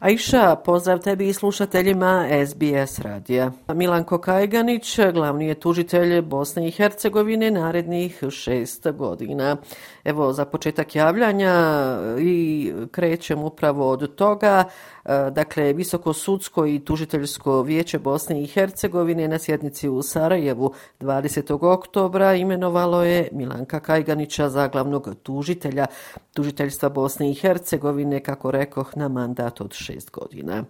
Aisha, pozdrav tebi i slušateljima SBS radija. Milanko Kajganić, glavni je tužitelj Bosne i Hercegovine narednih šest godina. Evo, za početak javljanja i krećem upravo od toga. E, dakle, Visoko sudsko i tužiteljsko vijeće Bosne i Hercegovine na sjednici u Sarajevu 20. oktobra imenovalo je Milanka Kajganića za glavnog tužitelja tužiteljstva Bosne i Hercegovine, kako rekoh, na mandat od šest godina.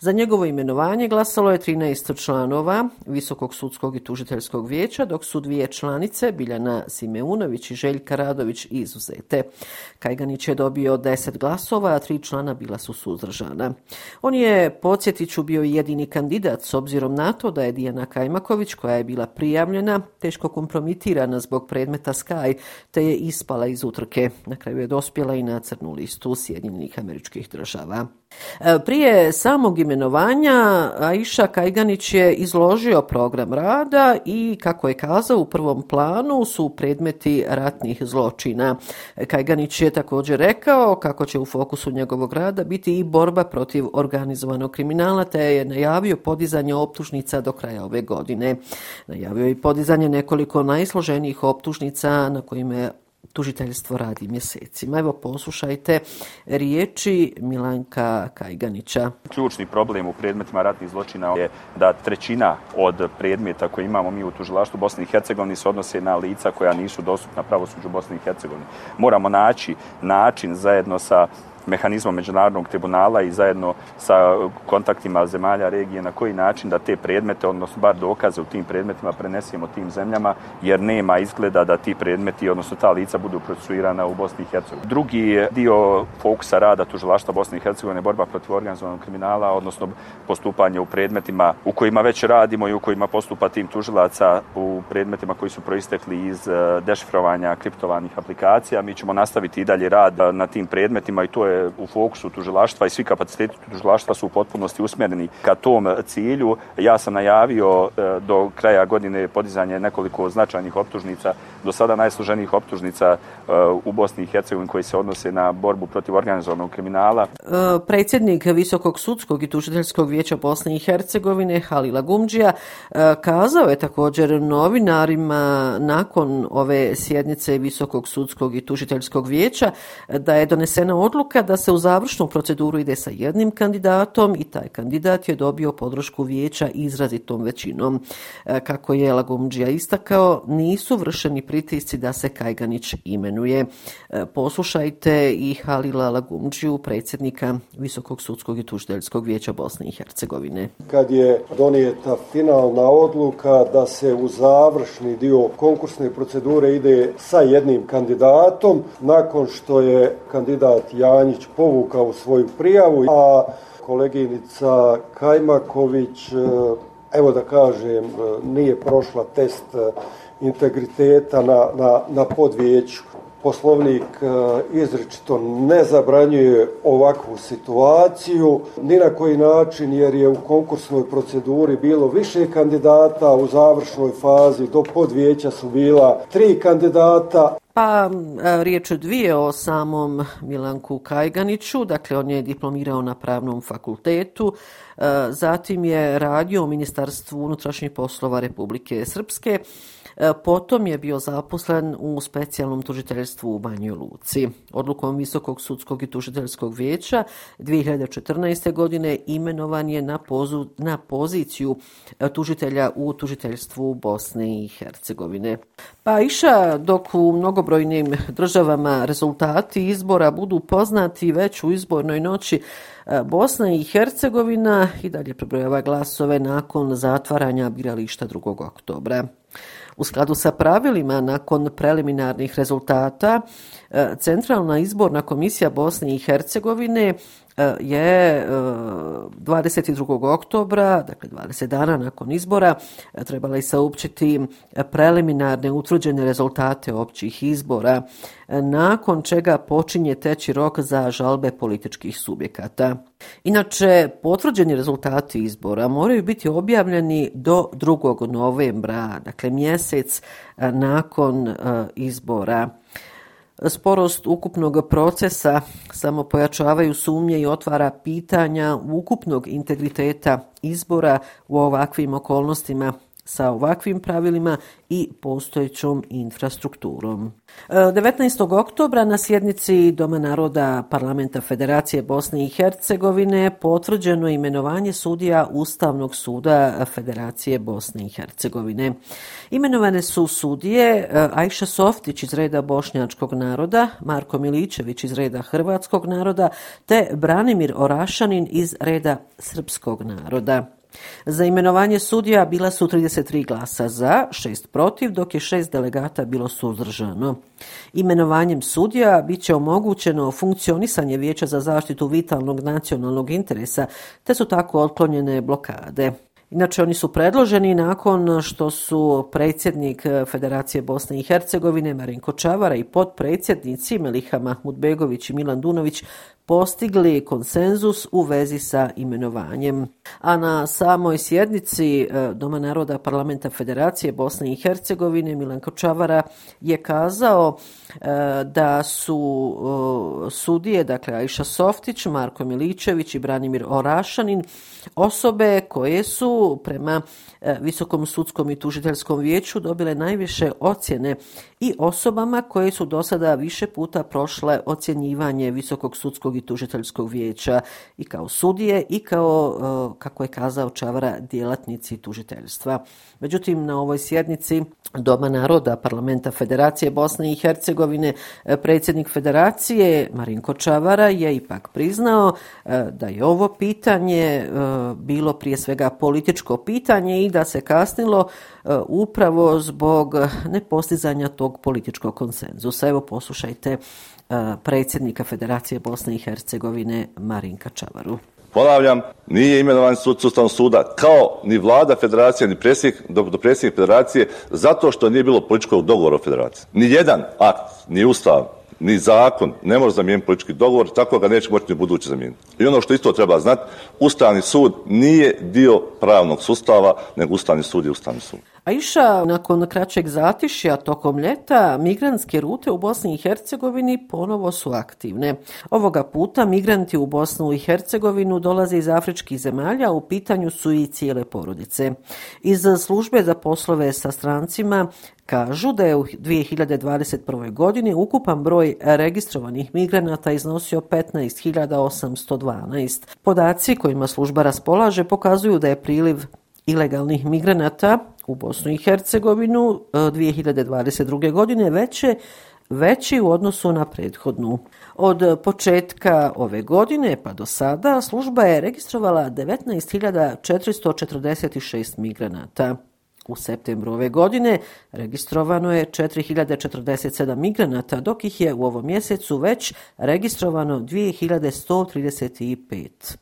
Za njegovo imenovanje glasalo je 13 članova Visokog sudskog i tužiteljskog vijeća, dok su dvije članice, Biljana Simeunović i Željka Radović, izuzete. Kajganić je dobio 10 glasova, a tri člana bila su suzdržana. On je, podsjetiću, bio jedini kandidat s obzirom na to da je Dijana Kajmaković, koja je bila prijavljena, teško kompromitirana zbog predmeta Sky, te je ispala iz utrke. Na kraju je dospjela i na crnu listu Sjedinjenih američkih država. E, prije samog imenovanja Aisha Kajganić je izložio program rada i, kako je kazao, u prvom planu su predmeti ratnih zločina. Kajganić je također rekao kako će u fokusu njegovog rada biti i borba protiv organizovanog kriminala, te je najavio podizanje optužnica do kraja ove godine. Najavio je i podizanje nekoliko najsloženijih optužnica na kojima tužiteljstvo radi mjesecima. Evo poslušajte riječi Milanka Kajganića. Ključni problem u predmetima ratnih zločina je da trećina od predmeta koje imamo mi u tužilaštvu Bosne i Hercegovine se odnose na lica koja nisu dostupna pravosuđu Bosne i Hercegovine. Moramo naći način zajedno sa mehanizmom međunarodnog tribunala i zajedno sa kontaktima zemalja regije na koji način da te predmete, odnosno bar dokaze u tim predmetima prenesemo tim zemljama, jer nema izgleda da ti predmeti, odnosno ta lica budu procesuirana u Bosni i Hercegovini. Drugi dio fokusa rada tužilaštva Bosne i Hercegovine je borba protiv organizovanog kriminala, odnosno postupanje u predmetima u kojima već radimo i u kojima postupa tim tužilaca u predmetima koji su proistekli iz eh, dešifrovanja kriptovanih aplikacija. Mi ćemo nastaviti i dalje rad eh, na tim predmetima i to je u fokusu tužilaštva i svi kapaciteti tužilaštva su u potpunosti usmjereni ka tom cilju. Ja sam najavio e, do kraja godine podizanje nekoliko značajnih optužnica, do sada najsluženijih optužnica e, u Bosni i Hercegovini koji se odnose na borbu protiv organizovanog kriminala. E, predsjednik Visokog sudskog i tužiteljskog vijeća Bosne i Hercegovine Halila Gumđija e, kazao je također novinarima nakon ove sjednice Visokog sudskog i tužiteljskog vijeća da je donesena odluka da se u završnu proceduru ide sa jednim kandidatom i taj kandidat je dobio podršku vijeća izrazitom većinom. Kako je Lagumđija istakao, nisu vršeni pritisci da se Kajganić imenuje. E, poslušajte i Halila Lagumđiju, predsjednika Visokog sudskog i tužiteljskog vijeća Bosne i Hercegovine. Kad je donijeta finalna odluka da se u završni dio konkursne procedure ide sa jednim kandidatom, nakon što je kandidat Janjić povukao svoju prijavu, a koleginica Kajmaković, e, evo da kažem, e, nije prošla test integriteta na, na, na podvijeću. Poslovnik e, izričito ne zabranjuje ovakvu situaciju, ni na koji način, jer je u konkursnoj proceduri bilo više kandidata, u završnoj fazi do podvijeća su bila tri kandidata. Pa e, riječ riječ dvije o samom Milanku Kajganiću, dakle on je diplomirao na pravnom fakultetu, e, zatim je radio u Ministarstvu unutrašnjih poslova Republike Srpske, E, potom je bio zaposlen u specijalnom tužiteljstvu u Banjoj Luci. Odlukom Visokog sudskog i tužiteljskog vijeća 2014. godine imenovan je na, pozu, na poziciju e, tužitelja u tužiteljstvu Bosne i Hercegovine. Pa iša dok u mnogobrojnim državama rezultati izbora budu poznati već u izbornoj noći, e, Bosna i Hercegovina i dalje prebrojava glasove nakon zatvaranja birališta 2. oktobra. U skladu sa pravilima, nakon preliminarnih rezultata, E, centralna izborna komisija Bosne i Hercegovine e, je e, 22. Oktobra, dakle 20 dana nakon izbora, trebala i saupćiti preliminarne utvrđene rezultate općih izbora, nakon čega počinje teći rok za žalbe političkih subjekata. Inače, potvrđeni rezultati izbora moraju biti objavljeni do 2. novembra, dakle mjesec nakon izbora. Sporost ukupnog procesa samo pojačavaju sumnje i otvara pitanja ukupnog integriteta izbora u ovakvim okolnostima sa ovakvim pravilima i postojećom infrastrukturom. E, 19. Oktobra na sjednici Doma naroda Parlamenta Federacije Bosne i Hercegovine potvrđeno imenovanje sudija Ustavnog suda Federacije Bosne i Hercegovine. Imenovane su sudije e, Ajša Softić iz reda Bošnjačkog naroda, Marko Milićević iz reda Hrvatskog naroda te Branimir Orašanin iz reda Srpskog naroda. Za imenovanje sudija bila su 33 glasa za, 6 protiv, dok je 6 delegata bilo suzdržano. Imenovanjem sudija bit će omogućeno funkcionisanje Vijeća za zaštitu vitalnog nacionalnog interesa, te su tako otklonjene blokade. Inače, oni su predloženi nakon što su predsjednik Federacije Bosne i Hercegovine Marinko Čavara i podpredsjednici Meliha Mahmudbegović i Milan Dunović postigli konsenzus u vezi sa imenovanjem. A na samoj sjednici e, Doma naroda Parlamenta Federacije Bosne i Hercegovine Milan Kočavara je kazao e, da su e, sudije, dakle Aisha Softić, Marko Miličević i Branimir Orašanin, osobe koje su prema Visokom sudskom i tužiteljskom vijeću dobile najviše ocjene i osobama koje su do sada više puta prošle ocjenjivanje Visokog sudskog i tužiteljskog vijeća i kao sudije i kao, e, kako je kazao Čavara, djelatnici tužiteljstva. Međutim, na ovoj sjednici Doma naroda Parlamenta Federacije Bosne i Hercegovine e, predsjednik Federacije Marinko Čavara je ipak priznao e, da je ovo pitanje bilo prije svega političko pitanje i da se kasnilo upravo zbog nepostizanja tog političkog konsenzusa. Evo poslušajte predsjednika Federacije Bosne i Hercegovine Marinka Čavaru. Ponavljam, nije imenovan sud sustavnog suda kao ni vlada federacije, ni predsjednik, do, do predsjednik federacije, zato što nije bilo političkog dogovora o federaciji. Ni jedan akt, ni ustav, ni zakon ne može zamijeniti politički dogovor, tako ga neće moći ni budući zamijeniti. I ono što isto treba znati, Ustavni sud nije dio pravnog sustava, nego Ustavni sud je Ustavni sud. A iša, nakon kraćeg zatišja tokom ljeta, migranske rute u Bosni i Hercegovini ponovo su aktivne. Ovoga puta migranti u Bosnu i Hercegovinu dolaze iz afričkih zemalja, u pitanju su i cijele porodice. Iz službe za poslove sa strancima kažu da je u 2021. godini ukupan broj registrovanih migranata iznosio 15.812. Podaci kojima služba raspolaže pokazuju da je priliv ilegalnih migranata u Bosnu i Hercegovinu e, 2022. Godine veće veći u odnosu na prethodnu. Od početka ove godine pa do sada služba je registrovala 19.446 migranata. U septembru ove godine registrovano je 4047 migranata, dok ih je u ovom mjesecu već registrovano 2135.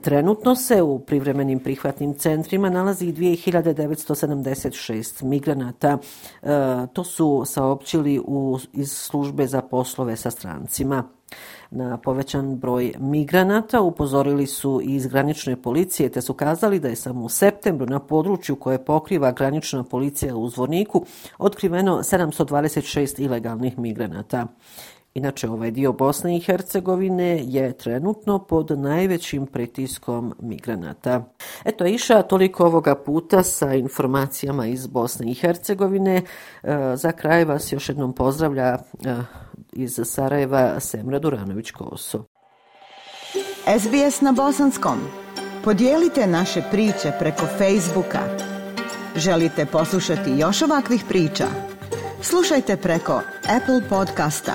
Trenutno se u privremenim prihvatnim centrima nalazi 2976 migranata. E, to su saopćili u, iz službe za poslove sa strancima. Na povećan broj migranata upozorili su i iz granične policije te su kazali da je samo u septembru na području koje pokriva granična policija u Zvorniku otkriveno 726 ilegalnih migranata. Inače, ovaj dio Bosne i Hercegovine je trenutno pod najvećim pritiskom migranata. Eto, iša toliko ovoga puta sa informacijama iz Bosne i Hercegovine. E, za kraj vas još jednom pozdravlja e, iz Sarajeva Semra Duranović-Koso. SBS na Bosanskom. Podijelite naše priče preko Facebooka. Želite poslušati još ovakvih priča? Slušajte preko Apple podcasta,